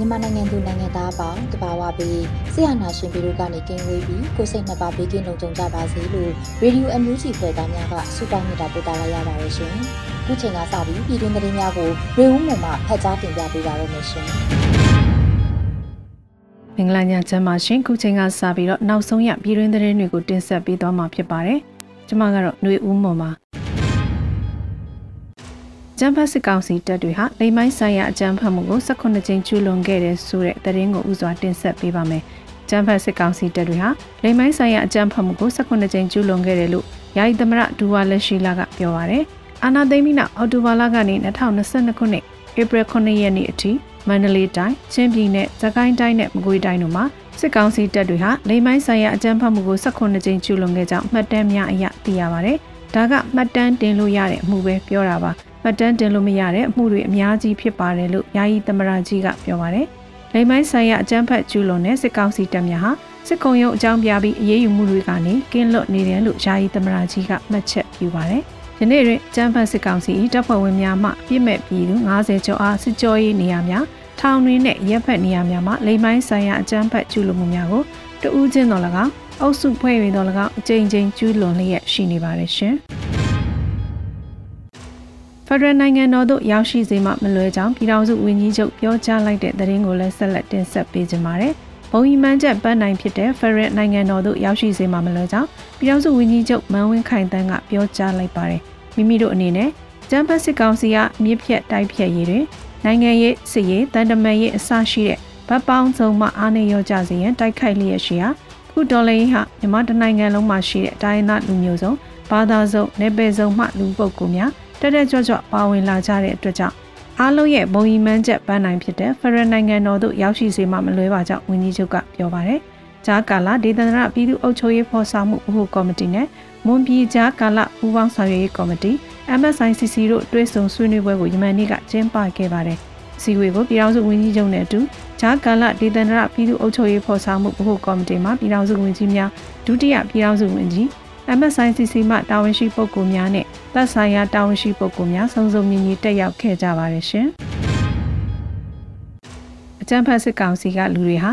မြန်မာနိုင်ငံသူနိုင်ငံသားအပေါင်းတဘာဝပြီးဆရာနာရှင်ပြည်တို့ကနေကင်းဝေးပြီးကိုစိတ်နှစ်ပါးဘေးကင်းလုံခြုံကြပါစေလို့ရေဒီယိုအန်ယူဂျီဖွယ်သားများကဆုတောင်းမေတ္တာပို့သလာရပါတယ်ရှင်။ခုချိန်ကစပြီးပြည်တွင်းသတင်းများကိုရေဦးမှမှဖတ်ကြားတင်ပြပေးပါရမရှင်။မင်္ဂလာညချမ်းပါရှင်ခုချိန်ကစပြီးတော့နောက်ဆုံးရပြည်တွင်းသတင်းတွေကိုတင်ဆက်ပေးသွားမှာဖြစ်ပါတယ်။ကျွန်မကတော့ຫນွေဦးမွန်ပါ။ ကျန်းဖတ်စစ်ကောင်စီတပ်တွေဟာလိမ်မိုင်းဆိုင်ရာအကြမ်းဖက်မှုကို18ကြိမ်ကျူးလွန်ခဲ့တဲ့ဆိုတဲ့သတင်းကိုဥစွာတင်ဆက်ပေးပါမယ်။ကျန်းဖတ်စစ်ကောင်စီတပ်တွေဟာလိမ်မိုင်းဆိုင်ရာအကြမ်းဖက်မှုကို18ကြိမ်ကျူးလွန်ခဲ့တယ်လို့ယာယီသမရဒူဝါလက်ရှိလာကပြောပါရယ်။အာနာသိမ့်ပြီးနောက်အော်တိုဘာလကနေ2022ခုနှစ်ဧပြီ9ရက်နေ့အထိမန္တလေးတိုင်းချင်းပြည်နယ်၊သခိုင်းတိုင်းနဲ့မကွေးတိုင်းတို့မှာစစ်ကောင်စီတပ်တွေဟာလိမ်မိုင်းဆိုင်ရာအကြမ်းဖက်မှုကို18ကြိမ်ကျူးလွန်ခဲ့ကြောင်းမှတ်တမ်းများအရသိရပါဗျ။ဒါကမှတ်တမ်းတင်လို့ရတဲ့အမှုပဲပြောတာပါ။ မှတ်တမ်းတင်လို့မရတဲ့အမှုတွေအများကြီးဖြစ်ပါတယ်လို့ယာယီသမရကြီးကပြောပါတယ်။လိမ်မိုင်းဆိုင်ရာအကြမ်းဖက်ကျူးလွန်တဲ့စစ်ကောင်စီတပ်များဟာစစ်ကုံရုံအကြောင်းပြပြီးအရေးယူမှုတွေကနေကင်းလွတ်နေတယ်လို့ယာယီသမရကြီးကမှတ်ချက်ပြုပါတယ်။ယနေ့တွင်ကျန်းဖတ်စစ်ကောင်စီတပ်ဖွဲ့ဝင်များမှပြစ်မဲ့ပြည်သူ90ကျော်အားစစ်ကြောရေးနေရများထောင်တွင်းနဲ့ရက်ဖက်နေရများမှာလိမ်မိုင်းဆိုင်ရာအကြမ်းဖက်ကျူးလွန်မှုများကိုတဦးချင်းတော်၎င်းအုပ်စုဖွဲ့ဝင်တော်၎င်းအကြိမ်ကြိမ်ကျူးလွန်လျက်ရှိနေပါတယ်ရှင်။ ဖက်ဒရယ်နိုင်ငံတော်သို့ရောက်ရှိစေမှမလွဲကြောင်းပြည်ထောင်စုဝန်ကြီးချုပ်ပြောကြားလိုက်တဲ့သတင်းကိုလည်းဆက်လက်တင်ဆက်ပေးကြပါမယ်။ဘုံဤမှန်းချက်ပန်းနိုင်ဖြစ်တဲ့ဖက်ဒရယ်နိုင်ငံတော်သို့ရောက်ရှိစေမှမလွဲကြောင်းပြည်ထောင်စုဝန်ကြီးချုပ်မန်ဝင်းခိုင်တန်းကပြောကြားလိုက်ပါတယ်။မိမိတို့အနေနဲ့ကျန်းဖက်စစ်ကောင်စီကမြစ်ဖြတ်တိုက်ဖြတ်ရေးတွင်နိုင်ငံရေးစစ်ရေးတန်တမန်ရေးအစရှိတဲ့ဗတ်ပေါင်းစုံမှအားနေရောကြစေရန်တိုက်ခိုက်လျက်ရှိရာခုဒေါ်လာရေးဟာမြန်မာတနိုင်ငံလုံးမှာရှိတဲ့တိုင်းသားလူမျိုးစုံဘာသာစုံနယ်ပယ်စုံမှလူပုဂ္ဂိုလ်များ တက်တက်ကြွကြွပါဝင်လာကြတဲ့အတွက်ကြောင့်အားလုံးရဲ့ဘုံရီမှန်းချက်ပန်းနိုင်ဖြစ်တဲ့ဖရယ်နိုင်ငံတော်သို့ရောက်ရှိစေမှမလွဲပါကြောင်းဝန်ကြီးချုပ်ကပြောပါတယ်။ဂျာကာလာဒေသနာပြည်သူ့အုပ်ချုပ်ရေးဖော်ဆောင်မှုဗဟိုကော်မတီနဲ့မွန်ပြည်ဂျာကာလာပူးပေါင်းဆောင်ရွက်ရေးကော်မတီ MSICC တို့တွဲဆုံဆွေးနွေးပွဲကိုယမန်နေ့ကကျင်းပခဲ့ပါတယ်။စီဝေကိုပြည်ထောင်စုဝန်ကြီးချုပ်နဲ့အတူဂျာကာလာဒေသနာပြည်သူ့အုပ်ချုပ်ရေးဖော်ဆောင်မှုဗဟိုကော်မတီမှပြည်ထောင်စုဝန်ကြီးများဒုတိယပြည်ထောင်စုဝန်ကြီး MSICC မှတာဝန်ရှိပုဂ္ဂိုလ်များနဲ့သက်ဆိုင်ရာတာဝန်ရှိပုဂ္ဂိုလ်များစုံစုံညီညီတက်ရောက်ခဲ့ကြပါတယ်ရှင်။အကြံဖတ်စစ်ကောင်စီကလူတွေဟာ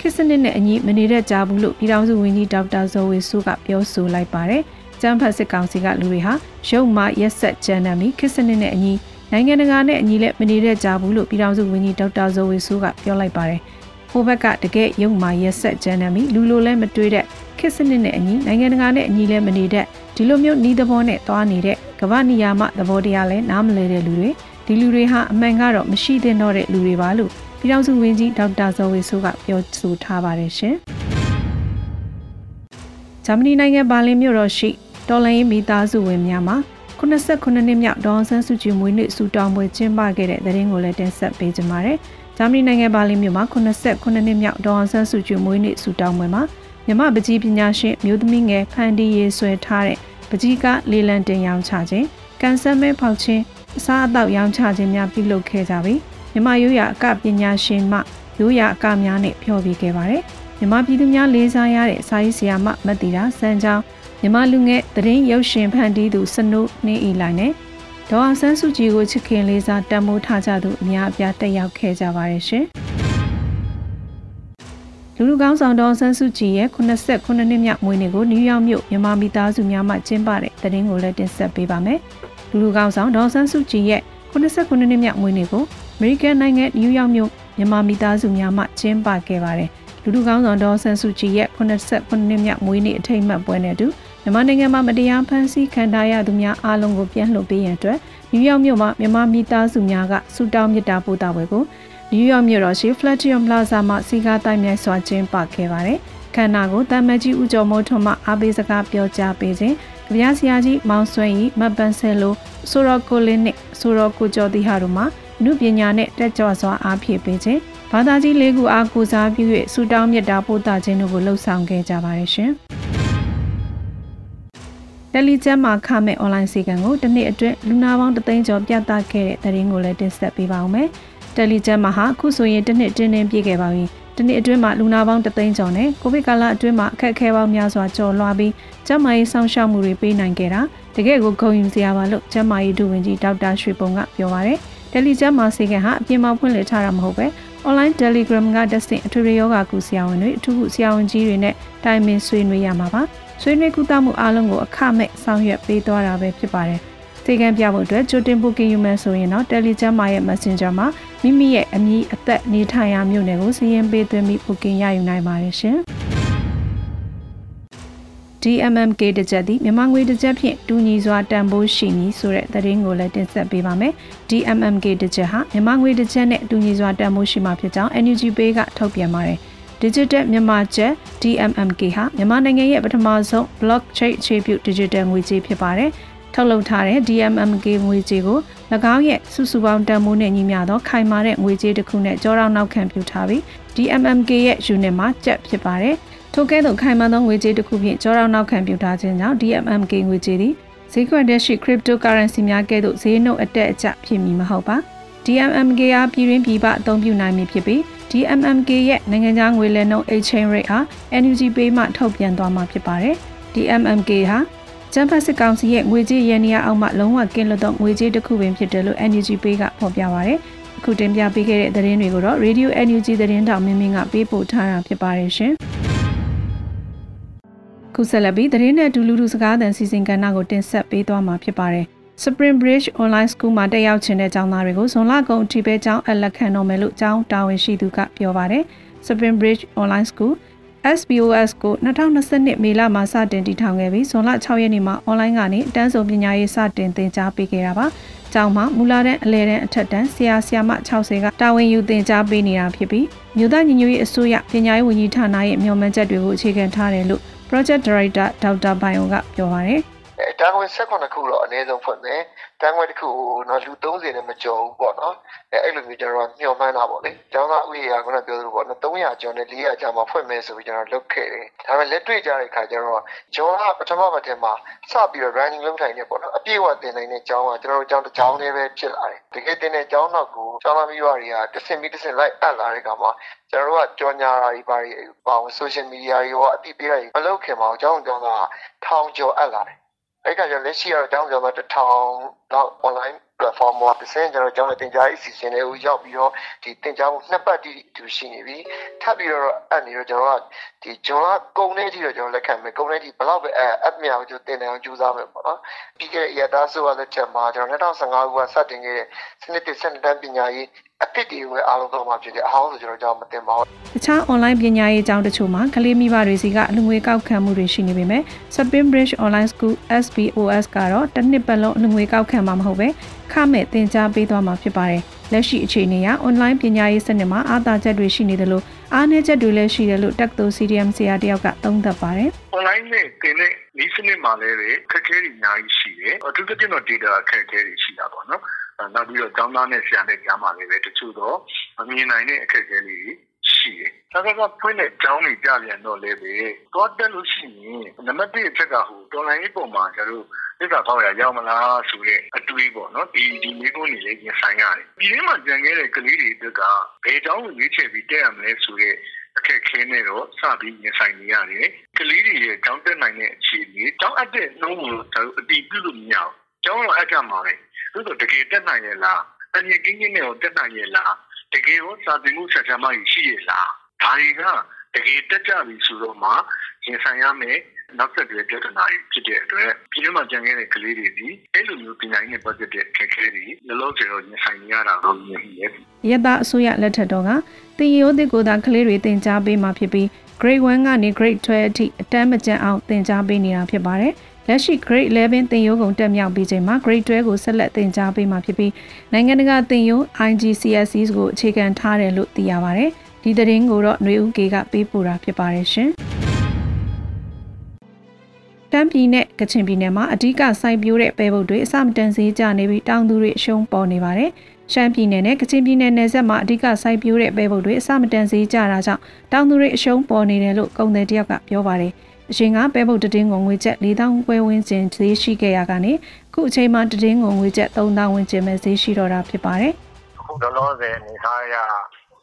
ခစ်စနစ်နဲ့အညီမနေတဲ့ကြဘူးလို့ပြည်ထောင်စုဝန်ကြီးဒေါက်တာဇော်ဝေစုကပြောဆိုလိုက်ပါတယ်။ကျန်းဖတ်စစ်ကောင်စီကလူတွေဟာရုပ်မှရက်ဆက်ကြမ်းတမ်းပြီးခစ်စနစ်နဲ့အညီနိုင်ငံတကာနဲ့အညီလည်းမနေတဲ့ကြဘူးလို့ပြည်ထောင်စုဝန်ကြီးဒေါက်တာဇော်ဝေစုကပြောလိုက်ပါတယ်။ ဟိုဘက်ကတကယ်ရုပ်မှရက်ဆက်ကြမ်းတမ်းပြီးလူလိုလည်းမတွေးတဲ့ခစ်စနစ်နဲ့အညီနိုင်ငံတကာနဲ့အညီလည်းမနေတဲ့ဒီလိုမျိုးဤသဘောနဲ့သွားနေတဲ့ကမ္ဘာနီယာမသဘောတရားလဲနားမလဲတဲ့လူတွေဒီလူတွေဟာအမှန်ကတော့မရှိသင့်တော့တဲ့လူတွေပါလို့ပြည်ထောင်စုဝန်ကြီးဒေါက်တာဇော်ဝေဆိုးကပြောဆိုထားပါတယ်ရှင်။ဂျာမနီနိုင်ငံဘာလင်မြို့တော်ရှိတော်လိုင်းမိသားစုဝင်များမှာ89နှစ်မြောက်ဒေါ်ဆန်းစုကြည်မွေးနေ့စူတောင်းပွဲကျင်းပခဲ့တဲ့သတင်းကိုလည်းတင်ဆက်ပေးကြပါမယ်။ ဂျာမနီနိုင်ငံဘာလင်မြို့မှာ89နှစ်မြောက်ဒေါ်ဆန်းစုကြည်မွေးနေ့စူတောင်းပွဲမှာမြမပကြီးပညာရှင်မျိုးသမီးငယ်ဖန်တီးရေးဆွဲထားတဲ့ပကြီးကလေလံတင်ရောင်းချခြင်းကန်ဆယ်မဲဖောက်ခြင်းအစားအသောက်ရောင်းချခြင်းများပြုလုပ်ခဲ့ကြပြီးမြမရိုးရာအကပညာရှင်မှရိုးရာအကများနဲ့ဖျော်ဖြေခဲ့ပါတယ်မြမပြည်သူများလေးစားရတဲ့စာရေးဆရာမမတ်တီတာစံချောင်းမြမလူငယ်သတင်းရုပ်ရှင်ဖန်တီးသူစနုနှင်းအီလိုက်နဲ့ ဒေါအောင်ဆန်းစုကြည်ကိုချစ်ခင်လေးစားတန်မိုးထားကြသူအများအပြားတက်ရောက်ခဲ့ကြပါတယ်ရှင်။လူလူကောင်းဆောင်တော်ဆန်းစုကြည်ရဲ့89နှစ်မြောက်မွေးနေ့ကိုနယူးယောက်မြို့မြန်မာမိသားစုများမှကျင်းပတဲ့သတင်းကိုလည်းတင်ဆက်ပေးပါမယ်။လူလူကောင်းဆောင်ဒေါ်ဆန်းစုကြည်ရဲ့89နှစ်မြောက်မွေးနေ့ကိုအမေရိကန်နိုင်ငံနယူးယောက်မြို့မြန်မာမိသားစုများမှကျင်းပခဲ့ပါတယ်။လူလူကောင်းဆောင်ဒေါ်ဆန်းစုကြည်ရဲ့89နှစ်မြောက်မွေးနေ့အထိမ်းအမှတ်ပွဲနဲ့အတူ မြန်မာနိုင်ငံမှာမတရားဖမ်းဆီးခံထားရသူများအားလုံးကိုပြန်လွှတ်ပေးရန်အတွက်နယူးယောက်မြို့မှာမြန်မာမိသားစုများကဆုတောင်းမေတ္တာပို့တာပွဲကိုနယူးယောက်မြို့တော်ရှိ Flatiron Plaza မှာစီကားတိုင်းမြိုင်စွာကျင်းပခဲ့ပါတယ်။ခန္ဓာကိုတမ္မကြီးဦးကျော်မိုးထွန်းမှအားပေးစကားပြောကြားပေးခြင်းကြပြဆရာကြီးမောင်ဆွေဤမပန်ဆယ်လိုဆိုရောကိုလင်းနှင့်ဆိုရောကိုကျော်တိဟာတို့မှနုပညာနဲ့တက်ကြွစွာအားဖြည့်ပေးခြင်းဘာသာကြီးလေးခုအားကိုစားပြု၍ဆုတောင်းမြတ်တာပို့တာခြင်းတို့ကိုလှုပ်ဆောင်ခဲ့ကြပါတယ်ရှင်။ တယ်လီကျမ်းမှာခမဲ့ online စီကံကိုတစ်နှစ်အတွင်းလူနာပေါင်းတသိန်းကျော်ပြသခဲ့တဲ့သတင်းကိုလည်းတင်ဆက်ပေးပါောင်းမယ်။တယ်လီကျမ်းမှာဟာအခုဆိုရင်တစ်နှစ်တင်းတင်းပြည့်ခဲ့ပါပြီ။တစ်နှစ်အတွင်းမှာလူနာပေါင်းတသိန်းကျော်နဲ့ကိုဗစ်ကာလအတွင်းမှာအခက်အခဲပေါင်းများစွာကျော်လွှားပြီးကျန်းမာရေးစောင့်ရှောက်မှုတွေပေးနိုင်ခဲ့တာတကယ့်ကိုဂုဏ်ယူစရာပါလို့ကျန်းမာရေးဒုဝန်ကြီးဒေါက်တာရွှေပုံကပြောပါရယ်။တယ်လီကျမ်းမှာစီကံဟာအပြင်မှာဖွင့်လှစ်ထားတာမဟုတ်ပဲ online telegram ကတက်စင်အထူးယောဂကုဆရာဝန်တွေအထူးဆရာဝန်ကြီးတွေနဲ့တိုင်ပင်ဆွေးနွေးရမှာပါ ဆွေးနွေးကုသမှုအားလုံးကိုအခမဲ့ဆောင်ရွက်ပေးသွားတာပဲဖြစ်ပါတယ်စေကံပြဖို့အတွက်ကြိုတင်ပို့ကင်ယူမယ်ဆိုရင်တော့ Telegram ရဲ့ Messenger မှာမိမိရဲ့အမည်အသက်နေထိုင်ရာမြို့နယ်ကိုစာရင်းပေးသွင်းပြီးပို့ကင်ရယူနိုင်ပါတယ်ရှင်။ DMMK တစ်ချက်သည်မြန်မာငွေတစ်ချက်ဖြင့်တူညီစွာတန်ဖိုးရှိမည်ဆိုတဲ့သတင်းကိုလည်းတင်ဆက်ပေးပါမယ်။ DMMK တစ်ချက်ဟာမြန်မာငွေတစ်ချက်နဲ့တူညီစွာတန်ဖိုးရှိမှာဖြစ်ကြောင်း NUG Pay ကထုတ်ပြန်ပါတယ်။ Digital မြန်မာကျပ် DMMK ဟာမြန်မာနိုင်ငံရဲ့ပထမဆုံး blockchain အခြေပြု digital ငွေကြေးဖြစ်ပါတယ်။ထုတ်လုပ်ထားတဲ့ DMMK ငွေကြေးကို၎င်းရဲ့စုစုပေါင်းတန်ဖိုးနဲ့ညီမျှသောခိုင်မာတဲ့ငွေကြေးတစ်ခုနဲ့ကြောရောက်နောက်ခံပြုထားပြီး DMMK ရဲ့ unit မှာကျပ်ဖြစ်ပါတယ်။ထိုကဲ့သို့ခိုင်မာသောငွေကြေးတစ်ခုဖြင့်ကြောရောက်နောက်ခံပြုထားခြင်းကြောင့် DMMK ငွေကြေးသည်ဈေးကွက်တဲ့ရှိ cryptocurrency များကဲ့သို့ဈေးနှုန်းအတက်အကျဖြစ်မည်မဟုတ်ပါ DMMK အားပြည်တွင်းပြည်ပအသုံးပြုနိုင်မည်ဖြစ်ပြီး DMMK ရဲ့နိုင်ငံခြားငွေလဲနှုန်း exchange rate အား NUG Pay မှထုတ်ပြန်သွားမှာဖြစ်ပါတယ် DMMK ဟာကျန်းဖတ်စစ်ကောင်စီရဲ့ငွေကြေးရန်နေရအောက်မှလုံးဝကင်းလွတ်သောငွေကြေးတစ်ခုပင်ဖြစ်တယ်လို့ NUG Pay ကဖော်ပြပါရယ်အခုတင်ပြပေးခဲ့တဲ့သတင်းတွေကိုတော့ Radio NUG သတင်းတောင်မင်းမင်းကပေးပို့ထားတာဖြစ်ပါတယ်ရှင်။ခုဆက်လက်ပြီးသတင်းနဲ့ဒူလူဒူစကားသံစီစဉ်ကဏ္ဍကိုတင်ဆက်ပေးသွားမှာဖြစ်ပါတယ်။ Spring Bridge Online School မှာတက်ရောက်ခြင်းတဲ့ကျောင်းသားတွေကိုဇွန်လကုန်အထိပဲကျောင်းအလက်ခံတော်မယ်လို့ကျောင်းတာဝန်ရှိသူကပြောပါတယ်။ Spring Bridge Online School SBOS ကို2022မေလမှာစတင်တည်ထောင်ခဲ့ပြီးဇွန်လ6ရက်နေ့မှာအွန်လိုင်းကနေတန်းစုံပညာရေးစတင်သင်ကြားပေးခဲ့တာပါ။ကျောင်းမှာမူလာတဲ့အလဲတန်းအထက်တန်းဆရာဆရာမ60ကတာဝန်ယူသင်ကြားပေးနေတာဖြစ်ပြီးမြို့သားညီညွတ်ရေးအစိုးရပညာရေးဝန်ကြီးဌာနရဲ့မျှော်မှန်းချက်တွေကိုအခြေခံထားတယ်လို့ Project Director ဒေါက်တာဘိုင်ယိုကပြောပါတယ်အဲ တန်းခွဲ16ခုတော့အနည်းဆုံးဖွင့်မယ်တန်းခွဲတစ်ခုတော့လူ30နဲ့မကျော်ဘူးပေါ့နော်အဲအဲ့လိုမျိုးကျွန်တော်ညှော်မှန်းတာပေါ့လေကျောင်းသားဥယျာကခုနပြောသလိုပေါ့နော်300ကျော်နဲ့400ကျော်မှာဖွင့်မယ်ဆိုပြီးကျွန်တော်လုပ်ခဲ့တယ်ဒါပေမဲ့လက်တွေ့ကြတဲ့ခါကျတော့ဂျွန်ကပထမပတ်ထဲမှာစပြီးတော့ running လုပ်ထိုင်နေပေါ့နော်အပြည့်အဝတင်နိုင်တဲ့ကျောင်းကကျွန်တော်တို့ကျောင်းတစ်ကျောင်းလေးပဲဖြစ်လာတယ်တကယ်တင်တဲ့ကျောင်းတော့ကိုကျောင်းသားမိဘတွေကတဆင်ပြီးတဆင်လိုက်အပ်လာတဲ့ခါမှာကျွန်တော်တို့ကကြော်ညာတာတွေပါတွေပါဝင် social media တွေရောအတိပေးတာတွေမလုပ်ခင်မှာအကြောင်းကြောင့်ကထောင်ကျော်အပ်လာတယ် အဲ့ကကျလက်ရှိကတော့အကြောင်းကြောင့်တ စ်ထောင်တော့ online platform မှာတစ်ဆင့်ကျွန်တော်ကျောင်းနဲ့တင်ကြားရေးအစီအစဉ်တွေကိုရောက်ပြီးတော့ဒီတင်ကြားမှုနှစ်ပတ်တိတူရှိနေပြီထပ်ပြီးတော့အဲ့နေတော့ကျွန်တော်ကဒီဂျွန်လကုန်နေတိတော့ကျွန်တော်လက်ခံမယ်ကုန်နေတိဘလောက်ပဲအဲ app မြောက်ကျွန်တော်တင်တယ်အောင်ကြိုးစားမယ်ပေါ့နော်ပြီးခဲ့တဲ့အရတားဆိုရတဲ့ချက်မှာကျွန်တော်2015ခုကစတင်ခဲ့တဲ့စနစ်တစ်စနစ်တန်းပညာရေးအဖြစ်တွေဝယ်အားလုံးတော့မှဖြစ်တယ်အဟောင်းဆိုကျွန်တော်ကြောင်းမတင်ပါဘူးတခြား online ပညာရေးအကြောင်းတချို့မှာကလေးမိဘတွေစီကအလူငွေကောက်ခံမှုတွေရှိနေပေမဲ့ Spring Bridge Online School SBOS ကတော့တစ်နှစ်ပတ်လုံးအလူငွေကောက်ခံမှာမဟုတ်ပဲခမဲ့သင်ကြားပေးသွားမှာဖြစ်ပါတယ်လက်ရှိအခြေအနေအရ online ပညာရေးစနစ်မှာအားသာချက်တွေရှိနေတယ်လို့အားနည်းချက်တွေလည်းရှိတယ်လို့တက္ကသိုလ် CDM ဆရာတယောက်ကသုံးသပ်ပါတယ်။ online နဲ့သင်တဲ့ဤစနစ်မှာလည်းခက်ခဲတွေအများကြီးရှိတယ်။အထူးသဖြင့်တော့ data အခက်အခဲတွေရှိတာပေါ့နော်။နောက်ပြီးတော့ကျောင်းသားနဲ့ဆရာနဲ့ကြားမှာလည်းတချို့တော့မမြင်နိုင်တဲ့အခက်အခဲတွေရှိတယ်။ဒါကကဖွင့်တဲ့ကျောင်းတွေကြပြန်တော့လည်းပဲသွားတက်လို့ရှိရင်နံပါတ်1အချက်ကဟို online ပုံမှာကျတော့ သစ္စာပေါက်ရရောက်မလားဆိုတဲ့အတွေးပေါ့နော်ဒီဒီမျိုးကိုနေလေရင်ဆိုင်ရတယ်ဒီထဲမှာကြံခဲ့တဲ့ကလေးတွေအတွက်ကဘယ်ကျောင်းကိုရွေးချယ်ပြီးတက်ရမလဲဆိုတဲ့အခက်ခဲနဲ့တော့စပြီးရင်ဆိုင်နေရတယ်ကလေးတွေရဲ့ကျောင်းတက်နိုင်တဲ့အခြေအနေကျောင်းအပ်တဲ့နှုန်းကိုကျွန်တော်အတီးပြုလို့မရဘူးကျောင်းတော့အပ်ကြမှာပဲသို့တော့တကယ်တက်နိုင်ရဲ့လားအမြင့်ကင်းကင်းနဲ့ကိုတက်နိုင်ရဲ့လားတကယ်ရောစာသင်မှုဆက်ဆံမှရှိရဲ့လားဒါတွေကတကယ်တက်ကြပြီဆိုတော့မှ ရရင်ဆိုင်ရမယ်နောက်ဆက်တွဲပြဿနာတွေဖြစ်တဲ့အတွက်ပြည်တွင်းမှာကြံခဲ့တဲ့ကလေးတွေဒီအဲ့လိုမျိုးပညာရေးနဲ့ပတ်သက်တဲ့အခက်အခဲတွေလောလောဆယ်တော့ရင်ဆိုင်ရတာတော့မြင်မိရဲ့ရတအစိုးရလက်ထက်တော့ကတင်ရိုးသစ်ကိုသာကလေးတွေသင်ကြားပေးမှာဖြစ်ပြီး grade 1ကနေ grade 12အထိအတန်းမကျန်အောင်သင်ကြားပေးနေတာဖြစ်ပါတယ်လက်ရှိ grade 11သင်ရိုးကုန်တက်မြောက်ပြီးချိန်မှာ grade 12ကိုဆက်လက်သင်ကြားပေးမှာဖြစ်ပြီးနိုင်ငံတကာသင်ရိုး IGCSE ကိုအခြေခံထားတယ်လို့သိရပါတယ်ဒီသတင်းကိုတော့ຫນွေဦးကေကပေးပို့တာဖြစ်ပါတယ်ရှင် တမ်းပြည်နဲ့ကချင်ပြည်နယ်မှာအဓိကစိုက်ပျိုးတဲ့ပဲပုတ်တွေအစမတန်ဈေးကျနေပြီးတောင်သူတွေအရှုံးပေါ်နေပါတယ်။ရှမ်းပြည်နယ်နဲ့ကချင်ပြည်နယ်နယ်စပ်မှာအဓိကစိုက်ပျိုးတဲ့ပဲပုတ်တွေအစမတန်ဈေးကျတာကြောင့်တောင်သူတွေအရှုံးပေါ်နေတယ်လို့ကုန်သည်တယောက်ကပြောပါတယ်။အရင်ကပဲပုတ်တည်င်းကိုငွေကျပ်4000ခွဲဝန်းကျင်ဈေးရှိခဲ့ရကနေခုအချိန်မှာတည်င်းကိုငွေကျပ်3000ဝန်းကျင်ပဲဈေးရှိတော့တာဖြစ်ပါတယ်။ခုလောလောဆယ်အနေထားအရ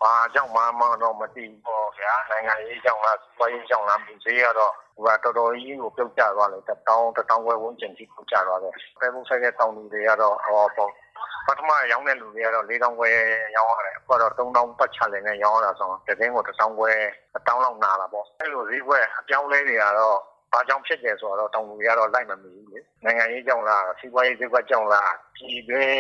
ဘာကြောင့်မှမတော့မသိဘူးဗျာနိုင်ငံရေးကြောင့်လားစီးပွားရေးကြောင့်လားမသိရတော့ဟိုကတော်တော်ကြီးကိုပြုတ်ကျသွားတယ်တောင်းတောင်းဝဲဝန်းကျင်ကြီးပြုတ်ကျသွားတယ်ပဲဘုတ်ဆိုင်တဲ့တောင်းလူတွေကတော့ဟောပေါ့ပထမရောင်းတဲ့လူတွေကတော့၄000ခွဲရောင်းရတယ်အခုတော့3000ပတ်ချတယ်နဲ့ရောင်းရတာဆိုတော့တကယ်ကို1000ခွဲ1000လောက်နာလာပေါ့အဲ့လိုဈေးကွက်အပြောင်းလဲတွေကတော့ ဘာကြောင့်ဖြစ်တယ်ဆိုတော့တောင်လူတွေကတော့လိုက်မမီဘူးလေနိုင်ငံရေးကြောင့်လားစီးပွားရေးဈေးကွက်ကြောင့်လားပြည်တွင်း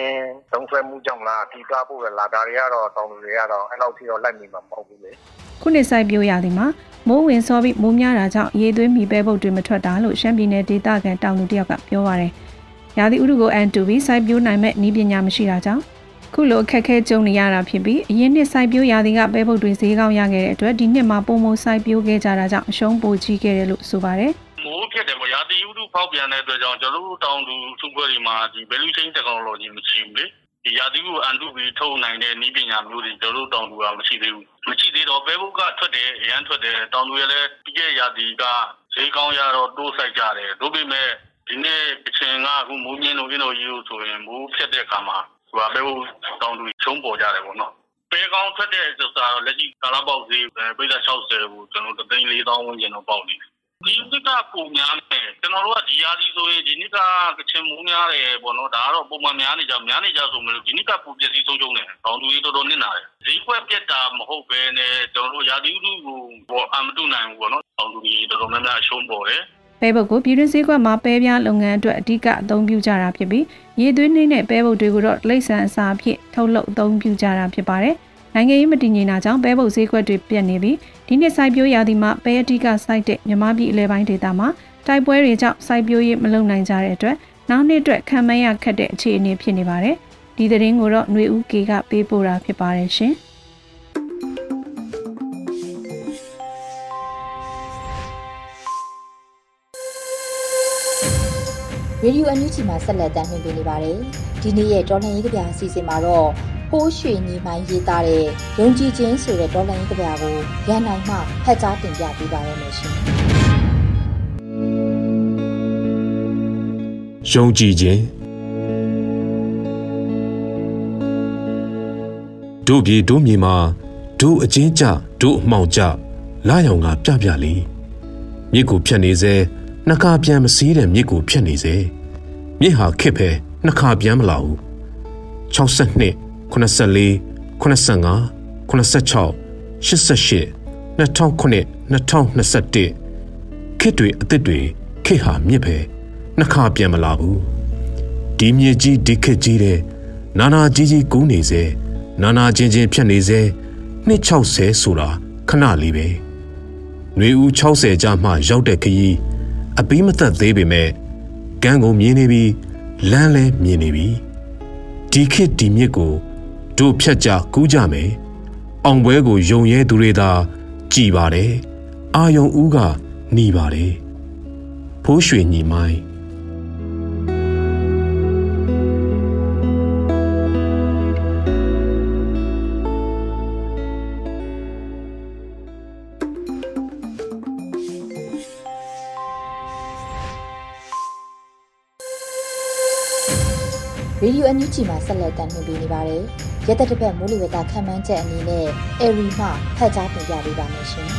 သုံးဆွဲမှုကြောင့်လားပြည်ကားဖို့လာတာတွေကတော့တောင်လူတွေကတော့အဲ့လောက်ထိတော့လိုက်မိမှာမဟုတ်ဘူးလေခုနှစ်ဆိုင်ပြိုးရသည်မှာမိုးဝင်စောပြီးမိုးများတာကြောင့်ရေသွေးမီပဲပုတ်တွေမထွက်တာလို့ရှမ်းပြည်နယ်ဒေသခံတောင်သူတယောက်ကပြောပါရယ်ရာသီဥတုကိုအန်တူပြီးစိုက်ပျိုးနိုင်မဲ့ဤပညာမရှိတာကြောင့် ခုလိုအခက်ခဲကြုံနေရတာဖြစ်ပြီးအရင်နှစ်စိုက်ပျိုးရာသီကပဲပုတ်တွေဈေးကောင်းရခဲ့တဲ့အတွက်ဒီနှစ်မှာပုံမစိုက်ပျိုးခဲ့ကြတာကြောင့်အရှုံးပိုကြီးခဲ့တယ်လို့ဆိုပါတယ်မိုးဖြစ်တယ်ပေါ့ရာသီဥတုဖောက်ပြန်တဲ့အတွက်ကြောင့်ကျွန်တော်တို့တောင်သူစုပွဲတွေမှာဒီ value chain technology မရှိဘူးလေဒီရာသီကိုအန်တုပြီးထုတ်နိုင်တဲ့နည်းပညာမျိုးတွေကျွန်တော်တို့တောင်သူကမရှိသေးဘူးမရှိသေးတော့ပဲဘုတ်ကထွက်တယ်အရန်ထွက်တယ်တောင်သူရလည်းပြီးခဲ့ရာသီကဈေးကောင်းရတော့တိုးဆိုင်ကြတယ်တို့ပေမဲ့ဒီနေ့အချိန်ကအခုမိုးမြင့်လို့ရင်းလို့ယူဆိုရင်မိုးဖြစ်တဲ့အခါမှာဟို ပဲဘုတ်တောင်သူချုံးပေါ်ကြတယ်ပေါ့နော်ပဲကောင်းထွက်တဲ့ဆိုတာတော့လက်ရှိကာလပေါက်ဈေးပိတ်သက်60ကိုကျွန်တော်3သိန်း4000ဝန်းကျင်တော့ပေါက်နေတယ်ဒီနှစ်ကပုံများတယ်ကျွန်တော်တို့ကဒီရာသီဆိုရင်ဒီနှစ်ကကချင်မိုးများတယ်ပေါ့နော်ဒါကတော့ပုံမှန်များနေကြများနေကြဆိုမလို့ဒီနှစ်ကပူပစ္စည်းဆုံးရှုံးတယ်တောင်သူကြီးတော်တော်နစ်နာတယ်ဈေးကွက်ပြက်တာမဟုတ်ပဲနဲ့ကျွန်တော်တို့ရာသီဥတုကိုပေါ်အမတုနိုင်ဘူးပေါ့နော်တောင်သူကြီးတော်တော်များများအရှုံးပေါ်တယ်ပဲဘုတ်ကိုပြည်တွင်းစည်းကွက်မှာပဲပြားလုပ်ငန်းအတွက်အဓိကအသုံးပြုကြတာဖြစ်ပြီး ရေသွေးနှင်းနဲ့ပဲဘုတ်တွေကိုတော့လိမ့်ဆန်အစာအဖြစ်ထုတ်လုပ်အသုံးပြုကြတာဖြစ်ပါတယ်။နိုင်ငံရေးမတည်ငြိမ်တာကြောင့်ပဲပုတ်ဈေးကွက်တွေပြတ်နေပြီးဒီနှစ်စိုက်ပျိုးရာသီမှာပဲအတိကစိုက်တဲ့မြမပြည်အလဲပိုင်းဒေသမှာတိုက်ပွဲတွေကြောင့်စိုက်ပျိုးရေးမလုပ်နိုင်ကြတဲ့အတွက်နောက်နှစ်အတွက်ခံမရခက်တဲ့အခြေအနေဖြစ်နေပါတယ်။ဒီသတင်းကိုတော့ຫນွေဦးကေကပေးပို့တာဖြစ်ပါတယ်ရှင်။ ရေဒီယိုအန်ယူဂျီမှာဆက်လက်တင်ပြနေပါတယ်။ဒီနေ့ရဲ့တော်လှန်ရေးကြပြအစီအစဉ်မှာတော့ဖိုးရွှေညီမိုင်းရေးသားတဲ့ယုံကြည်ခြင်းဆိုတဲ့ဒေါ်လာရင်းကဗျာကိုရန်နိုင်မှဖတ်ကြားတင်ပြပေးပါရမရှင်။ယုံကြည်ခြင်းတို့ပြေတို့မြေမှာတို့အချင်းကြတို့အမှောင်ကြလာရောင်ကပြပြလေးမြစ်ကိုဖြတ်နေစေနှခါပြန်မစည်းတဲ့မြစ်ကိုဖြတ်နေစေ မြစ်ဟာခစ်ဖဲနှခါပြန်မလာဘူး62 84 85 86 88 2009 2021ခေတ်တွေအသစ်တွေခေတ်ဟာမြစ်ပဲနှစ်ခါပြန်မလာဘူးဒီမြေကြီးဒီခေတ်ကြီးတဲ့နာနာကြီးကြီးကူးနေစေနာနာချင်းချင်းဖြတ်နေစေနှစ်60ဆိုတာခဏလေးပဲຫນွေဦး60ကြာမှရောက်တဲ့ခရီးအပီးမသက်သေးပေမဲ့ ကန်းကုန်မြင်နေပြီလမ်းလဲမြင်နေပြီဒီခေတ်ဒီမြစ်ကိုတို့ဖြတ်ကြကူးကြမယ်အောင်ပွဲကိုယုံရဲသူတွေသာကြည်ပါတယ်အာယုံဦးကหนีပါတယ်ဖိုးရွှေညီမိုင်း ရေဒီယိုအန်ယူဂျီမှာဆက်လက်တင်ပြနေပါတယ်။ရက်သက်တစ်ပတ်မိုးလေဝသခန့်မှန်းချက်အနေနဲ့အေရီမှဖတ်ကြားတင်ပြပေးပါမယ်ရှင်။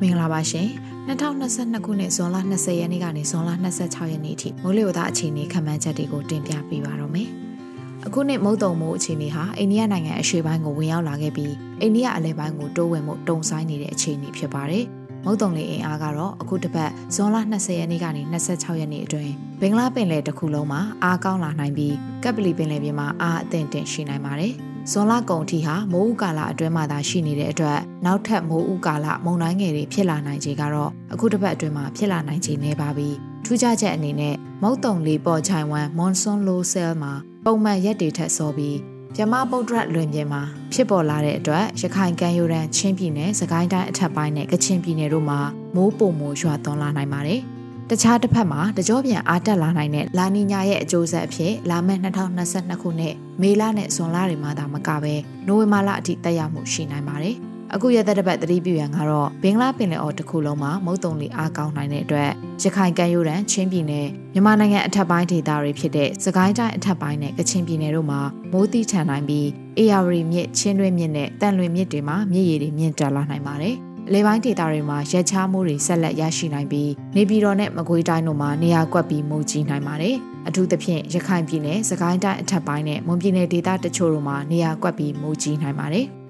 မင်္ဂလာပါရှင်။2022ခုနှစ်ဇွန်လ20ရက်နေ့ကနေဇွန်လ26ရက်နေ့အထိမိုးလေဝသအခြေအနေခန့်မှန်းချက်တွေကိုတင်ပြပေးပါတော့မယ်။အခုနှစ်မုတ်တုံမိုးအခြေအနေဟာအိန္ဒိယနိုင်ငံအရှေ့ပိုင်းကိုဝင်ရောက်လာခဲ့ပြီးအိန္ဒိယအလယ်ပိုင်းကိုတိုးဝင်မှုတုံဆိုင်နေတဲ့အခြေအနေဖြစ်ပါတယ်။ မုတ်တုံလေအင်အားကတော့အခုတစ်ပတ်ဇွန်လ20ရက်နေ့ကနေ26ရက်နေ့အတွင်းဘင်္ဂလားပင်လယ်တစ်ခုလုံးမှာအားကောင်းလာနိုင်ပြီးကပ်ပလီပင်လယ်ပြင်မှာအားအသင့်တင်ရှိနိုင်ပါတယ်။ဇွန်လကုန်အထိဟာမိုးဥကာလအတွင်းမှာသာရှိနေတဲ့အတွက်နောက်ထပ်မိုးဥကာလမုန်တိုင်းငယ်တွေဖြစ်လာနိုင်ခြေကတော့အခုတစ်ပတ်အတွင်းမှာဖြစ်လာနိုင်ခြေနေပါပြီ။ထူးခြားချက်အနေနဲ့မုတ်တုံလေးပေါ်ချိုင်ဝမ်မွန်ဆွန်လိုဆဲလ်မှာပုံမှန်ရက်တွေထက်စောပြီး မြမဗုဒ္ဓလွင်ပြင်မှာဖြစ်ပေါ်လာတဲ့အတွက်ရခိုင်ကမ်းရိုးတန်းချင်းပြည်နယ်စကိုင်းတိုင်းအထက်ပိုင်းနဲ့ကချင်ပြည်နယ်တို့မှာမိုးပုံမိုးရွာသွန်းလာနိုင်ပါတယ်။တခြားတစ်ဖက်မှာတကြောပြန်အားတက်လာနိုင်တဲ့လာနီညာရဲ့အကျိုးဆက်အဖြစ်လာမယ့်2022ခုနှစ်မေလနဲ့ဇွန်လတွေမှာသာမကဘဲနိုဝင်ဘာလအထိတက်ရောက်မှုရှိနိုင်ပါတယ်။ အခုရသက်တပတ်သတိပြုရန်ကတော့ဘင်္ဂလားပင်လယ်အော်တစ်ခုလုံးမှာမုတ်တုံလီအားကောင်းနိုင်တဲ့အတွက်ရခိုင်ကမ်းရိုးတန်းချင်းပြည်နယ်မြန်မာနိုင်ငံအထက်ပိုင်းဒေသတွေဖြစ်တဲ့စကိုင်းတိုင်းအထက်ပိုင်းနဲ့ကချင်ပြည်နယ်တို့မှာမိုးတိထန်နိုင်ပြီးအေယာဝတီမြစ်ချင်းတွင်းမြစ်နဲ့တန်လွင်မြစ်တွေမှာမြစ်ရည်တွေမြင့်တက်လာနိုင်ပါတယ်။လေပိုင်းဒေသတွေမှာရက်ချားမှုတွေဆက်လက်ရရှိနိုင်ပြီးနေပြည်တော်နဲ့မကွေးတိုင်းတို့မှာနေရာကွက်ပြီးမိုးကြီးနိုင်ပါတယ်။အထူးသဖြင့်ရခိုင်ပြည်နယ်၊စကိုင်းတိုင်းအထက်ပိုင်းနဲ့မွန်ပြည်နယ်ဒေသတချို့တို့မှာနေရာကွက်ပြီးမိုးကြီးနိုင်ပါတယ်။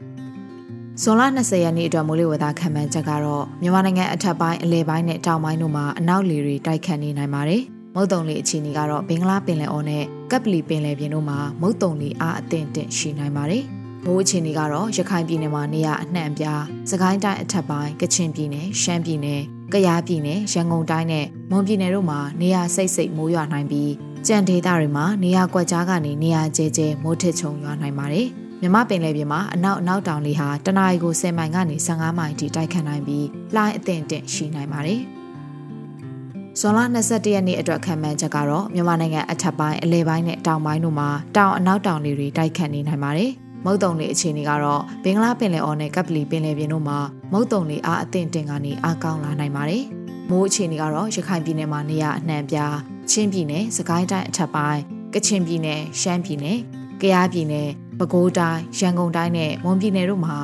ဇွန်လ20ရက်နေ့အတွက်မိုးလေဝသခံမှန်းချက်ကတော့မြန်မာနိုင်ငံအထက်ပိုင်းအလဲပိုင်းနဲ့တောင်ပိုင်းတို့မှာအနောက်လေတွေတိုက်ခတ်နေနိုင်ပါတယ်။မုတ်တုံလေအခြေအနေကတော့ဘင်္ဂလားပင်လယ်အော်နဲ့ကပ်ပလီပင်လယ်ပြင်တို့မှာမုတ်တုံလေအားအသင့်တင့်ရှိနိုင်ပါတယ်။မိုးအခြေအနေကတော့ရခိုင်ပြည်နယ်မှာနေရာအနှံ့အပြား၊စကိုင်းတိုင်းအထက်ပိုင်း၊ကချင်ပြည်နယ်၊ရှမ်းပြည်နယ်၊ကယားပြည်နယ်၊ရန်ကုန်တိုင်းနဲ့မွန်ပြည်နယ်တို့မှာနေရာစိတ်စိတ်မိုးရွာနိုင်ပြီးကြံဒေသတွေမှာနေရာကွက်ကြားကနေနေရာကျဲကျဲမိုးထစ်ချုံရွာနိုင်ပါတယ်။ မြမပင်လယ်ပြင်မှာအနောက်အနောက်တောင်လေဟာတနအီကို10မိုင်ကနေ15မိုင်ထိတိုက်ခတ်နိုင်ပြီးလှိုင်းအသင့်တင့်ရှိနိုင်ပါတယ်။ဇွန်လ21ရက်နေ့အတွက်ခံမှန်းချက်ကတော့မြန်မာနိုင်ငံအထက်ပိုင်းအလဲပိုင်းနဲ့တောင်ပိုင်းတို့မှာတောင်အနောက်တောင်လေတွေတိုက်ခတ်နေနိုင်ပါတယ်။မုတ်တုံလေအခြေအနေကတော့ဘင်္ဂလားပင်လယ်အော်နဲ့ကပ်ပလီပင်လယ်ပြင်တို့မှာမုတ်တုံလေအားအသင့်တင်ကနေအားကောင်းလာနိုင်ပါတယ်။မိုးအခြေအနေကတော့ရခိုင်ပြည်နယ်မှာနေရာအနှံ့ပြားချင်းပြည်နယ်၊စကိုင်းတိုင်းအထက်ပိုင်းကချင်ပြည်နယ်၊ရှမ်းပြည်နယ်၊ကယားပြည်နယ် ပဲခူးတိုင်းရန်ကုန်တိုင်းနဲ့မွန်ပြည်နယ်တို့မှာ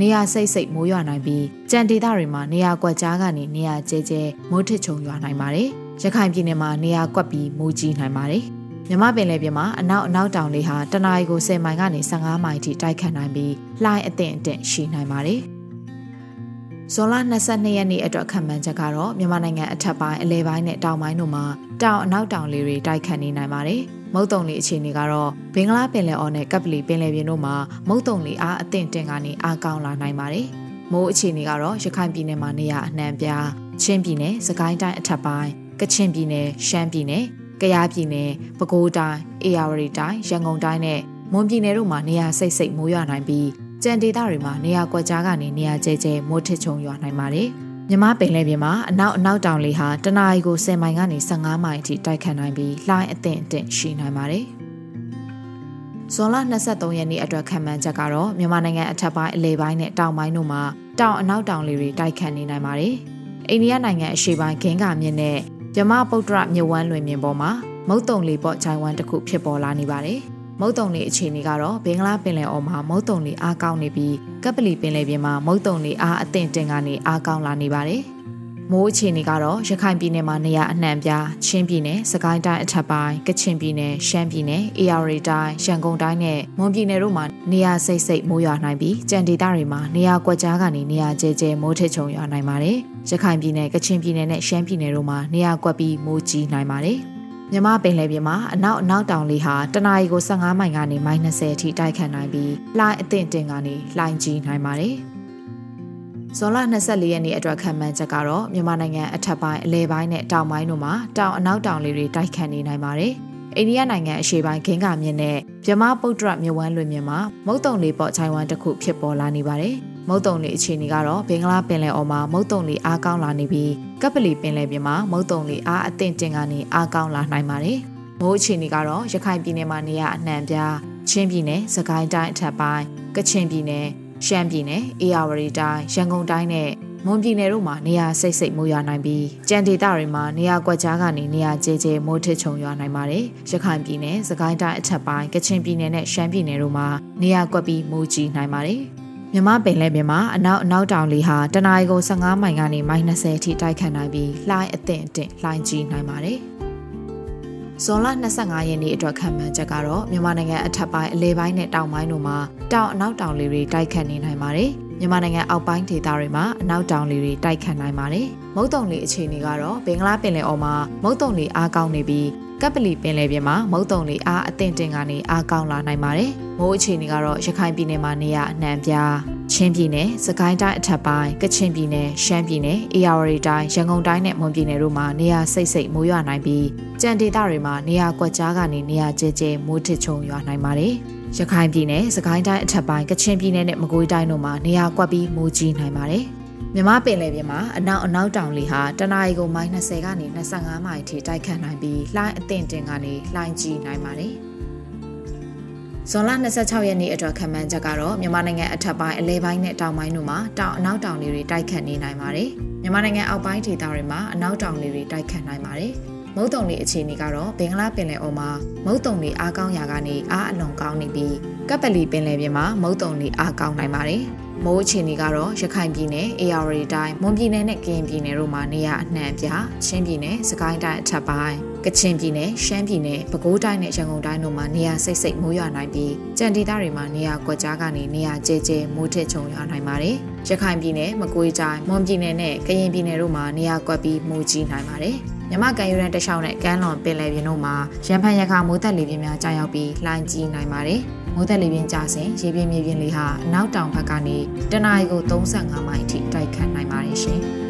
နေရာစိတ်စိတ်မိုးရွာနိုင်ပြီးကြံဒေသတွေမှာနေရာကွက်ကြားကနေနေရာကျဲကျဲမိုးထစ်ချုံရွာနိုင်ပါတယ်။ရခိုင်ပြည်နယ်မှာနေရာကွက်ပြီးမိုးကြီးနိုင်ပါတယ်။မြမပင်လယ်ပြင်မှာအနောက်အနောက်တောင်လေဟာတနအီကို10မိုင်ကနေ15မိုင်ထိတိုက်ခတ်နိုင်ပြီးလှိုင်းအသင့်အတင့်ရှိနိုင်ပါတယ်။ဇွန်လ22ရက်နေ့အတွက်ခံမှန်းချက်ကတော့မြန်မာနိုင်ငံအထက်ပိုင်းအလဲပိုင်းနဲ့တောင်ပိုင်းတို့မှာတောင်အနောက်တောင်လေတွေတိုက်ခတ်နေနိုင်ပါတယ်။ မုတ်တုံလီအခြေအနေကတော့ဘင်္ဂလားပင်လယ်အော်နဲ့ကပ်ပလီပင်လယ်ပြင်တို့မှာမုတ်တုံလီအားအသင့်တင်ကနေအားကောင်းလာနိုင်ပါတယ်။မိုးအခြေအနေကတော့ရခိုင်ပြည်နယ်မှာနေရာအနှံ့ပြားချင်းပြည်နယ်၊စကိုင်းတိုင်းအထက်ပိုင်းကချင်ပြည်နယ်၊ရှမ်းပြည်နယ်၊ကယားပြည်နယ်၊ပဲခူးတိုင်း၊အေရဝတီတိုင်း၊ရန်ကုန်တိုင်းနဲ့မွန်ပြည်နယ်တို့မှာနေရာစိတ်စိတ်မိုးရွာနိုင်ပြီးကြံဒေသတွေမှာနေရာကွက်ကြားကနေနေရာကျဲကျဲမိုးထစ်ချုံရွာနိုင်ပါတယ်။ မြမပင်လယ်ပြင်မှာအနောက်အနောက်တောင်လေဟာတနအီကို10မိုင်ကနေ15မိုင်အထိတိုက်ခတ်နိုင်ပြီးလှိုင်းအသင့်အတင့်ရှိနိုင်ပါတယ်။ဇွန်လ23ရက်နေ့အတွက်ခံမှန်းချက်ကတော့မြန်မာနိုင်ငံအထက်ပိုင်းအလဲပိုင်းနဲ့တောင်ပိုင်းတို့မှာတောင်အနောက်တောင်လေတွေတိုက်ခတ်နေနိုင်ပါတယ်။အိန္ဒိယနိုင်ငံအရှေ့ပိုင်းဂင်္ဂါမြစ်နဲ့မြမပုတ္တရမြဝန်းလွင်မြင်ပေါ်မှာမုတ်တုံလေပေါ့ဂျိုင်ဝမ်တစ်ခုဖြစ်ပေါ်လာနေပါတယ်။ မုတ်တုံလေအခြေအနေကတော့ဘင်္ဂလားပင်လယ်အော်မှာမုတ်တုံလေအားကောင်းနေပြီးကပ်ပလီပင်လယ်ပြင်မှာမုတ်တုံလေအားအသင့်တင်ကနေအားကောင်းလာနေပါတယ်။မိုးအခြေအနေကတော့ရခိုင်ပြည်နယ်မှာနေရာအနှံ့ပြားချင်းပြည်နယ်စကိုင်းတိုင်းအထက်ပိုင်းကချင်ပြည်နယ်ရှမ်းပြည်နယ်အေရရီတိုင်းရန်ကုန်တိုင်းနဲ့မွန်ပြည်နယ်တို့မှာနေရာစိတ်စိတ်မိုးရွာနိုင်ပြီးကြံဒေသတွေမှာနေရာကွက်ကြားကနေနေရာကျဲကျဲမိုးထစ်ချုံရွာနိုင်ပါတယ်။ရခိုင်ပြည်နယ်ကချင်ပြည်နယ်နဲ့ရှမ်းပြည်နယ်တို့မှာနေရာကွက်ပြီးမိုးကြီးနိုင်ပါတယ်။ မြမပင်လယ်ပြင်မှာအနောက်အနောက်တောင်လေဟာတနအီကို15မိုင်ကနေမိုင်20အထိတိုက်ခတ်နိုင်ပြီးလှိုင်းအသင့်တင်ကနေလှိုင်းကြီးနိုင်ပါတယ်။ဇွန်လ24ရက်နေ့အတွက်ခံမှန်းချက်ကတော့မြန်မာနိုင်ငံအထက်ပိုင်းအလဲပိုင်းနဲ့တောင်ပိုင်းတို့မှာတောင်အနောက်တောင်လေတွေတိုက်ခတ်နေနိုင်ပါတယ်။အိန္ဒိယနိုင်ငံအရှေ့ပိုင်းဂင်္ဂါမြစ်နဲ့မြမပုတ်တရမြဝန်းလွင်မြစ်မှာမုတ်တုံလေပေါ့ချိုင်ဝမ်တစ်ခုဖြစ်ပေါ်လာနေပါတယ်။ မုတ်တုံလေအခြေအနေကတော့ဘင်္ဂလားပင်လယ်အော်မှာမုတ်တုံလေအားကောင်းလာနေပြီးကပ်ပလီပင်လယ်ပြင်မှာမုတ်တုံလေအားအသင့်တင်ကနေအားကောင်းလာနိုင်ပါတယ်။မိုးအခြေအနေကတော့ရခိုင်ပြည်နယ်မှာနေရအနှံ့ပြားချင်းပြည်နယ်၊စကိုင်းတိုင်းအထက်ပိုင်း၊ကချင်ပြည်နယ်၊ရှမ်းပြည်နယ်၊အေရဝတီတိုင်း၊ရန်ကုန်တိုင်းနဲ့မွန်ပြည်နယ်တို့မှာနေရာစိတ်စိတ်မိုးရွာနိုင်ပြီးကြံဒေသတွေမှာနေရာကွက်ကြားကနေနေရာကျဲကျဲမိုးထစ်ချုံရွာနိုင်ပါတယ်။ရခိုင်ပြည်နယ်၊စကိုင်းတိုင်းအထက်ပိုင်း၊ကချင်ပြည်နယ်နဲ့ရှမ်းပြည်နယ်တို့မှာနေရာကွက်ပြီးမိုးကြီးနိုင်ပါတယ်။ မြမပင်လယ်ပြင်မှာအနောက်အနောက်တောင်လေဟာတနအီကို15မိုင်ကနေမိုင်20အထိတိုက်ခတ်နိုင်ပြီးလှိုင်းအသင့်အင့်လှိုင်းကြီးနိုင်ပါတယ်။ဇွန်လ25ရက်နေ့အတွက်ခံမှန်းချက်ကတော့မြန်မာနိုင်ငံအထက်ပိုင်းအလဲပိုင်းနဲ့တောင်ပိုင်းတို့မှာတောင်အနောက်တောင်လေတွေတိုက်ခတ်နေနိုင်ပါတယ်။မြန်မာနိုင်ငံအောက်ပိုင်းဒေသတွေမှာအနောက်တောင်လေတွေတိုက်ခတ်နိုင်ပါတယ်။မုတ်တုံလေအခြေအနေကတော့ဘင်္ဂလားပင်လယ်အော်မှာမုတ်တုံလေအားကောင်းနေပြီး ကပ်ပလီပင်လယ်ပြင်မှာမုတ်တုံလေအားအသင့်တင်ကနေအားကောင်းလာနိုင်ပါတယ်။မိုးအခြေအနေကတော့ရခိုင်ပြည်နယ်မှာနေရအနှံပြားချင်းပြည်နယ်၊စကိုင်းတိုင်းအထက်ပိုင်း၊ကချင်ပြည်နယ်၊ရှမ်းပြည်နယ်၊အေရဝတီတိုင်း၊ရန်ကုန်တိုင်းနဲ့မွန်ပြည်နယ်တို့မှာနေရာစိတ်စိတ်မိုးရွာနိုင်ပြီးကြံဒေသတွေမှာနေရာကွက်ကြားကနေနေရာကျဲကျဲမိုးထစ်ချုံရွာနိုင်ပါတယ်။ရခိုင်ပြည်နယ်၊စကိုင်းတိုင်းအထက်ပိုင်း၊ကချင်ပြည်နယ်နဲ့မကွေးတိုင်းတို့မှာနေရာကွက်ပြီးမိုးကြီးနိုင်ပါတယ်။ မြမပင်လယ်ပြင်မှာအနောက်အနောက်တောင်လေဟာတနအီကိုမိုင်20ကနေ25မိုင်ထိတိုက်ခတ်နိုင်ပြီးလှိုင်းအသင့်တင်ကနေလှိုင်းကြီးနိုင်ပါတယ်။ဇွန်လ26ရက်နေ့အတွက်ခံမှန်းချက်ကတော့မြန်မာနိုင်ငံအထက်ပိုင်းအလဲပိုင်းနဲ့တောင်ပိုင်းတို့မှာတောင်အနောက်တောင်တွေတိုက်ခတ်နေနိုင်ပါတယ်။မြန်မာနိုင်ငံအောက်ပိုင်းဒေသတွေမှာအနောက်တောင်တွေတိုက်ခတ်နိုင်ပါတယ်။မုတ်တုံတွေအခြေအနေကတော့ဘင်္ဂလားပင်လယ်အော်မှာမုတ်တုံတွေအားကောင်းရာကနေအားအလွန်ကောင်းနေပြီးကပ်ပလီပင်လယ်ပြင်မှာမုတ်တုံတွေအားကောင်းနိုင်ပါတယ်။ မိုးအခြေအနေကတော့ရခိုင်ပြည်နယ်၊အေရဝတီတိုင်း၊မွန်ပြည်နယ်နဲ့ကရင်ပြည်နယ်တို့မှာနေရာအနှံ့ပြချင်းပြည်နယ်၊စကိုင်းတိုင်းအထက်ပိုင်းကချင်ပြည်နယ်ရှမ်းပြည်နယ်ပဲခူးတိုင်းနဲ့ရန်ကုန်တိုင်းတို့မှာနေရာစိတ်စိတ်မိုးရွာနိုင်ပြီးကြံဒေသတွေမှာနေရာကွက်ကြားကနေနေရာကျဲကျဲမိုးထစ်ချုံရွာနိုင်ပါတယ်။ရခိုင်ပြည်နယ်မကွေးတိုင်းမွန်ပြည်နယ်နဲ့ကရင်ပြည်နယ်တို့မှာနေရာကွက်ပြီးမိုးကြီးနိုင်ပါတယ်။မြမကန်ယူရန်တခြားနဲ့ကမ်းလွန်ပင်လယ်ပြင်တို့မှာရန်ဖန်ရခမိုးသက်လေပြင်းများကြာရောက်ပြီးလှိုင်းကြီးနိုင်ပါတယ်။ မိုးသက်လေပြင်းကျစဉ်ရေပြင်းမြေပြင်းလေးဟာအနောက်တောင်ဘက်ကနေတနအီကို35မိုင်အထိတိုက်ခတ်နိုင်ပါတယ်ရှင်။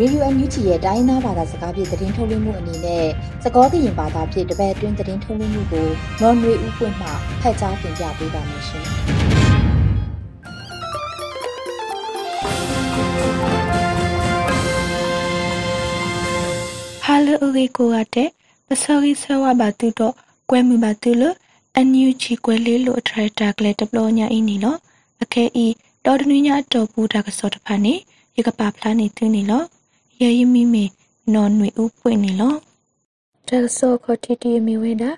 Radio NUG ရဲ့တိုင်းသားဘာသာစကားဖြင့်သတင်းထုတ်လွှင့်မှုအနေနဲ့စကောကရင်ဘာသာဖြင့်တပတ်အတွင်းသတင်းထုတ်လွှင့်မှုကိုနော်နွေဦးပွင့်မှဖတ်ကြားတင်ပြပေးပါမယ်ရှင်။ Hello ရီကိုရတဲ့ပစောရီဆဝဘာတူတော့ကွဲမှုဘာတူလို့အန်ယူချီကွဲလေးလို့ထရက်တာကလေးတပလောညာအင်းနီလို့အခဲဤတော်တနည်းညာတော့ဘူးတာကစောတဖာနေရကပါဖလာနေသူနေလို့ ယေယမီမီနော်နွေဥပွင့်နေလောဒါဆိုခတီတီမီဝဲတာ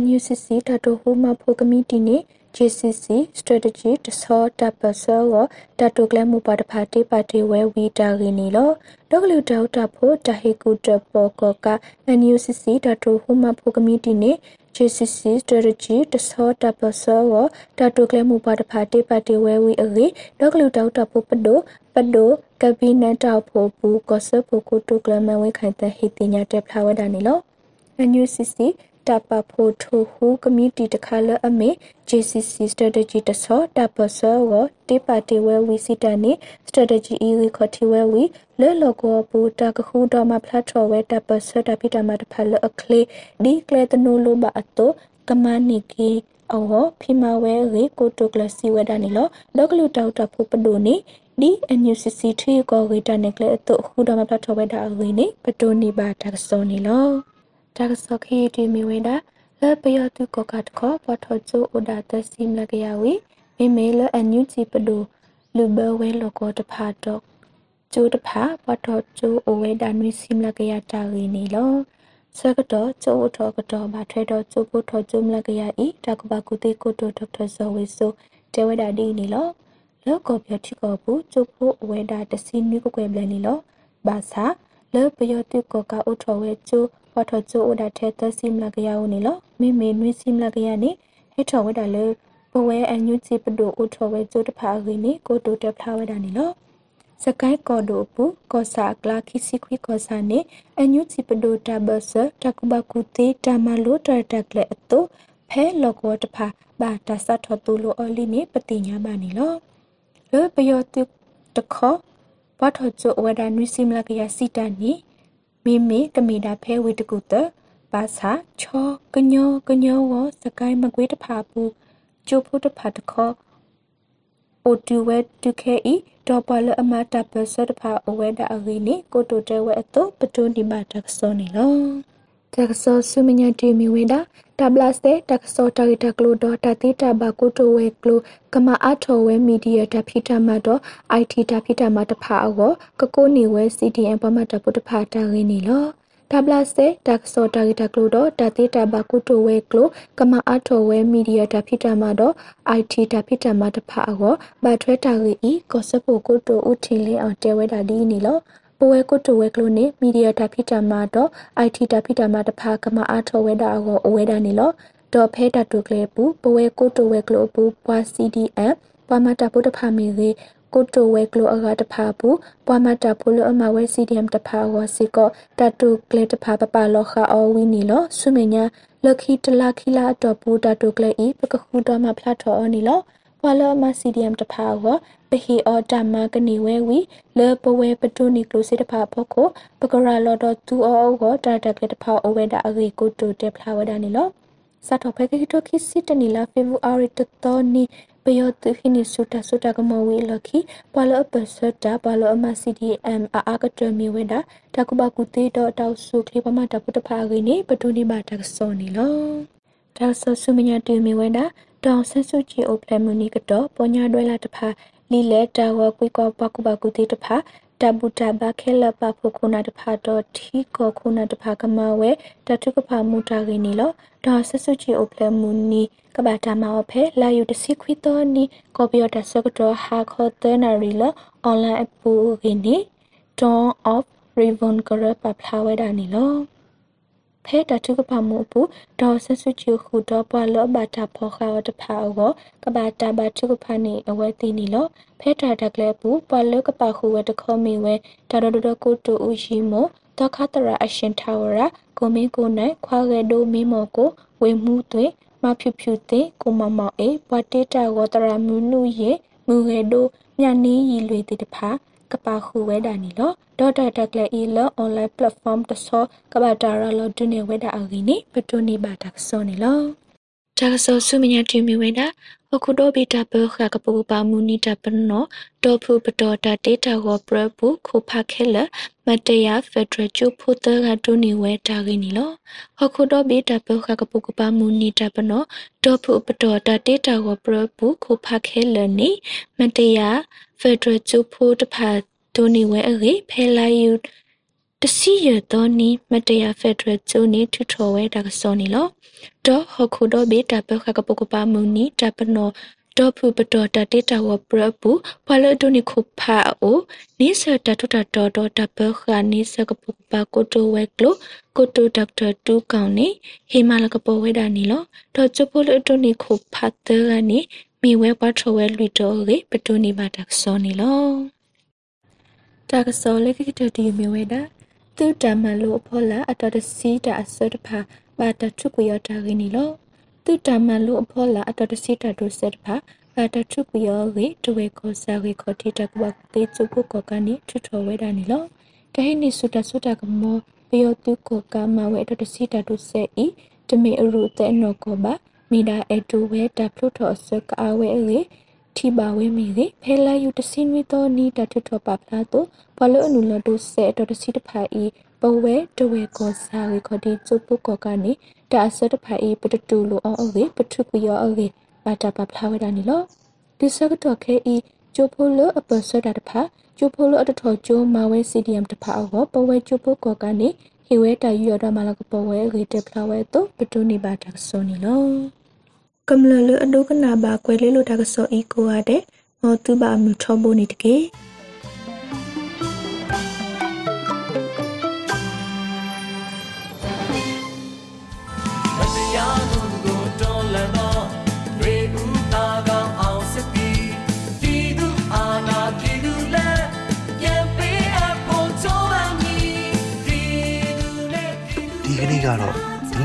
NUCC တတိုဟိုမဖိုကမီတီနေ JCC strategy တဆောတပဆောဝတတိုကလမှုပါတဖာတေပါတေဝဲဝီတာရင်းနီလောဒေါကလူတောက်တဖို့တဟေကူတပေါ်ကောက NUCC တတိုဟိုမဖိုကမီတီနေ JCC strategy တဆောတပဆောဝတတိုကလမှုပါတဖာတေပါတေဝဲဝီအေဒေါကလူတောက်တဖို့ပဒိုပဒို ကဘိနတ်တောက်ဖို့ဘူးကောဆဖို့ကိုတုကလမဝဲခိုင်တဲ့ဟိတိညာတက်ဖလာဝဲတာနီလော NUCC တပဖို့ထိုဟုကမီတီတခါလအမေ JCC strategy တဆောတပဆောဝတေပါတေဝဲဝီစီတနီ strategy အီခတိဝဲဝီလဲလောကောပူတကခုတော်မှာဖ lat ထော်ဝဲတပဆောတပိတမတဖလအခလေဒီကလေတနိုလိုဘအတောကမနိကီအောဖီမာဝဲရေကိုတိုကလစီဝဲဒနီလောဒေါကလူတောက်တဖို့ပဒိုနီ ဒီ NUCC ထီကိုဝေတာနေကလေအတုခုတော်မှာဖ lat ထော်ဝဲတာအဝေးနေပတိုနီဘာတကစောနီလောတာကစခေတီမီဝဲတာလပယတုကကတ်ခပထချိုအိုဒါတစီမလကရဝီမေမေလအန်ယူချီပဒိုလူဘဝဲလောကတဖာတော့ကျိုးတဖာပထချိုအိုဝဲဒါနွီစီမလကရတာရီနီလောစကတော့ကျိုးထောကတော့ဘာထွဲတော့ကျိုးဖို့ထောကျုံလကရဤတကဘာကုတေကိုတိုဒေါက်တာဇော်ဝေဆိုတဲဝဲဒါဒီနီလော လောကပြတိကဘူးကျိုးဖို့အဝဲဒါတစီနွီကိုကွယ်ပလန်နီလောဘာသာလောပယတုကကအိုထောဝဲကျိုးဝါထချိုအိုဒါထဲသစီမလကရဦးနေလောမေမေနွေစီမလကရနေဟဲထောဝဲဒါလေဘဝဲအညုချီပဒိုအိုထောဝဲကျိုတဖာရင်းနေကိုတိုတက်ဖလာဝဲဒါနေလောစကိုင်းကော်ဒိုပူကောစာကလာခိစီခွီကောစာနေအညုချီပဒိုတဘဆတကုဘကုတေတမလိုတတက်လေအတုဖဲလောကောတဖာဘာတဆတ်ထတူလိုအလီနေပတိညာပါနေလော လောပယောတုတခောဘာထချိုဝဒါနွီစီမလကရစီတန်နီမိမိကမိတာဖဲဝေတကုတဘာသာချောကညောကညောဝစကိုင်းမကွေးတဖာပူကျိုးဖို့တဖာတခောအိုတူဝဲတူခဲဤဒေါ်ပလအမတာပစတဖာအဝဲတာအဂိနီကိုတိုတဲဝဲအတုပတုန်ဒီမာတက်စောနေလော တက်ဆောဆုမညာတီမီဝေဒတဘလစတဲ့တက်ဆောတာရီတကလိုတော့တတိတဘကုတိုဝဲကလိုကမအထောဝဲမီဒီယာတဖိတမတော့ IT တဖိတမတဖာအောကကိုနေဝဲ CDN ပမတပုတဖာတာရင်းနေလောတဒါဘလာစေဒါကစောတာဂီတာကလိုတော့ဒါတေတာဘကုတိုဝဲကလိုကမအားထော်ဝဲမီဒီယာတာဖိတာမှာတော့ IT တာဖိတာမှာတဖာအောဘာထွဲတာဂီဤကောစပိုကုတိုဥထင်းလေးအောင်တဲဝဲတာဒီနီလော ပဝဲကုတိုဝဲကလိုနေမီဒီယာတာဖိတာမှာတော့ IT တာဖိတာမှာတဖာကမအားထော်ဝဲတာအောအဝဲတာနီလောတော့ဖဲတာတုကလေပူပဝဲကုတိုဝဲကလိုပူပွာ CDM ပွာမတာပုတဖာမီရေကိုတိုဝဲကလိုအကတဖာဘူးပွာမတာဖိုလိုအမဝဲ CDM တဖာဝစီကောတတုကလေတဖာပပလောခအဝီနီလောဆုမညာလခိတလခိလာတော့ဘူးတတုကလေဤပကခုတော့မဖလာထောအနီလော ပွာလောမ CDM တဖာဝပဟီအော်တမကနေဝဲဝီလေပဝဲပတုနီကလိုစေတဖာဖို့ကိုပကရာလောတော့သူအောကိုတာတကလေတဖာအဝဲတာအဂေကိုတိုတက်ဖလာဝဒနီလောစတ်တော့ဖဲခိတိုခိစစ်တနီလာဖေဗူအာရီတတော်နီပယောသူခိနိစုတာစုတာကမဝေလခိပလပစတာပလအမစီဒီအမ်အာကတမီဝေဒတကုဘကုတေတော့တောက်စုခလိပမတပုတဖာဂိနေပတုနိမတကစောနီလောတောက်ဆဆုမညာတူမီဝေဒ တောင်ဆဆုချီအိုပလမူနီကတော့ပညာတွဲလာတဖာလီလေတာဝကွေကောပကုဘကုတေတဖာတဘူတဘခဲလပဖို့ခုနာတဖာတော့ထီကောခုနာတဖာကမဝဲတထုကဖာမူတာဂိနီလောဒေါ်ဆဆုချီအိုပလမူနီကဘာတာမောဖဲလာယူတစီခွီတော်နီကော်ပီယတာဆကတော့ဟာခေါ်တဲ့နာရီလအွန်လိုင်းအပူဂိနီ Dawn of Raven ကရပပလာဝဲတာနီလော ဖဲတထုကပမှုပူဒေါ်ဆဆုချီခုတော့ပွာလောဘာတာဖောခါတဖာအောကဘာတာဘာထုကဖာနီအဝဲတီနီလောဖဲတာတကလေပူပွာလောကပခုဝဲတခေါမီဝဲတာဒဒကိုတူဦးရှိမို့တခါတရာအရှင်ထာဝရကိုမင်းကိုနိုင်ခွာရဲဒိုမင်းမော်ကိုဝေမှုသွေမဖြူဖြူတဲ့ကိုမမောင်အေပွာတေတာဝတရာမူနုယေမူရဲဒိုမြနီးရီလွေတိတဖာ ကပါခုဝဲတာနီလောဒေါ်တာတက်လက်အီလောအွန်လိုင်းပလက်ဖောမ်တဆောကဘာတာရာလောဒုနေဝဲတာအဂီနီပတိုနီဘာတာဆောနီလောတာဆောဆုမညာတီမီဝဲတာ အခုတော့ဘီတာဘခကပူပါမူနီတာပနောတောဖူပတော်တာတေတာဟောပရပုခုဖခဲလမတယာဖက်ဒရယ်ကျူဖူတကတူနီဝဲတာဂိနီလောအခုတော့ဘီတာဘခကပူကပါမူနီတာပနောတောဖူပတော်တာတေတာဟောပရပုခုဖခဲလနီမတယာဖက်ဒရယ်ကျူဖူတဖာတူနီဝဲအဂေဖဲလာယူ တစီရတော့နီမတရဖက်ဒရယ်ကျိုးနီထူထော်ဝဲတာကစောနီလောတော့ဟခုတော့ဘေတာပခကပကပမူနီတပနောတော့ဖူပတော်တတေတာဝပရပူဖလဒုန်ခုဖာအိုနိစတတတတော်တော်တပခနိစကပပကိုတိုဝဲကလိုကိုတိုဒေါက်တာတူကောင်နေဟေမာလကပဝဲတာနီလောတော့ချဖိုလဒုန်ခုဖတ်တရနီမိဝဲပတ်ထဝဲလူတော်ရေပတူနီဘာတက်စောနီလောတာကစောလက်ကိတတီမြဝဲတာ သူတမလို့ဖောလာအတော်တစီတာအစတဖာဘာတထုကရတာရင်းနီလောသူတမလို့ဖောလာအတော်တစီတာဒုစတဖာဘာတထုကရရေတဝေကောစာရေခေါတိတကဘတေချုပုကောကနေထုထော်ဝဲတာနီလောတဟိနိစုတစုတကမောပယောတုကောကမဝဲအတော်တစီတာဒုစေဤတမေအရုတဲ့နောကောဘာမိဒါအတူဝဲတဖလုထော်စကအဝဲရေ ထိပါဝဲမီလေဖဲလာယူတစင်းဝီတော့နီတထထပပလာတော့ဘလအနုလဒုစေတော်တစီတဖာဤပဝဲတဝဲကောစာဝေခတိကျုပ်ပုကောကနေတာအစတဖာဤပတတူလိုအောအဝေပထုကယောအဝေဘာတာပပလာဝဒနီလောဒီစကတော့ခဲဤကျိုဖိုလအပစတာတဖာကျိုဖိုလအတထောကျိုမဝဲ CDM တဖာအောပဝဲကျုပ်ပုကောကနေဟိဝဲတာယူရတော့မလာကပဝဲရေတက်ဖလာဝဲတော့ပတူနီဘာတာဆိုနီလော ကမ္လလအဒုကနာဘာကွယ်လေးလိုတာကစောဤကိုရတဲ့မောတူဘာမြူထောဖို့နေတကေဒီကနေ့ကတော့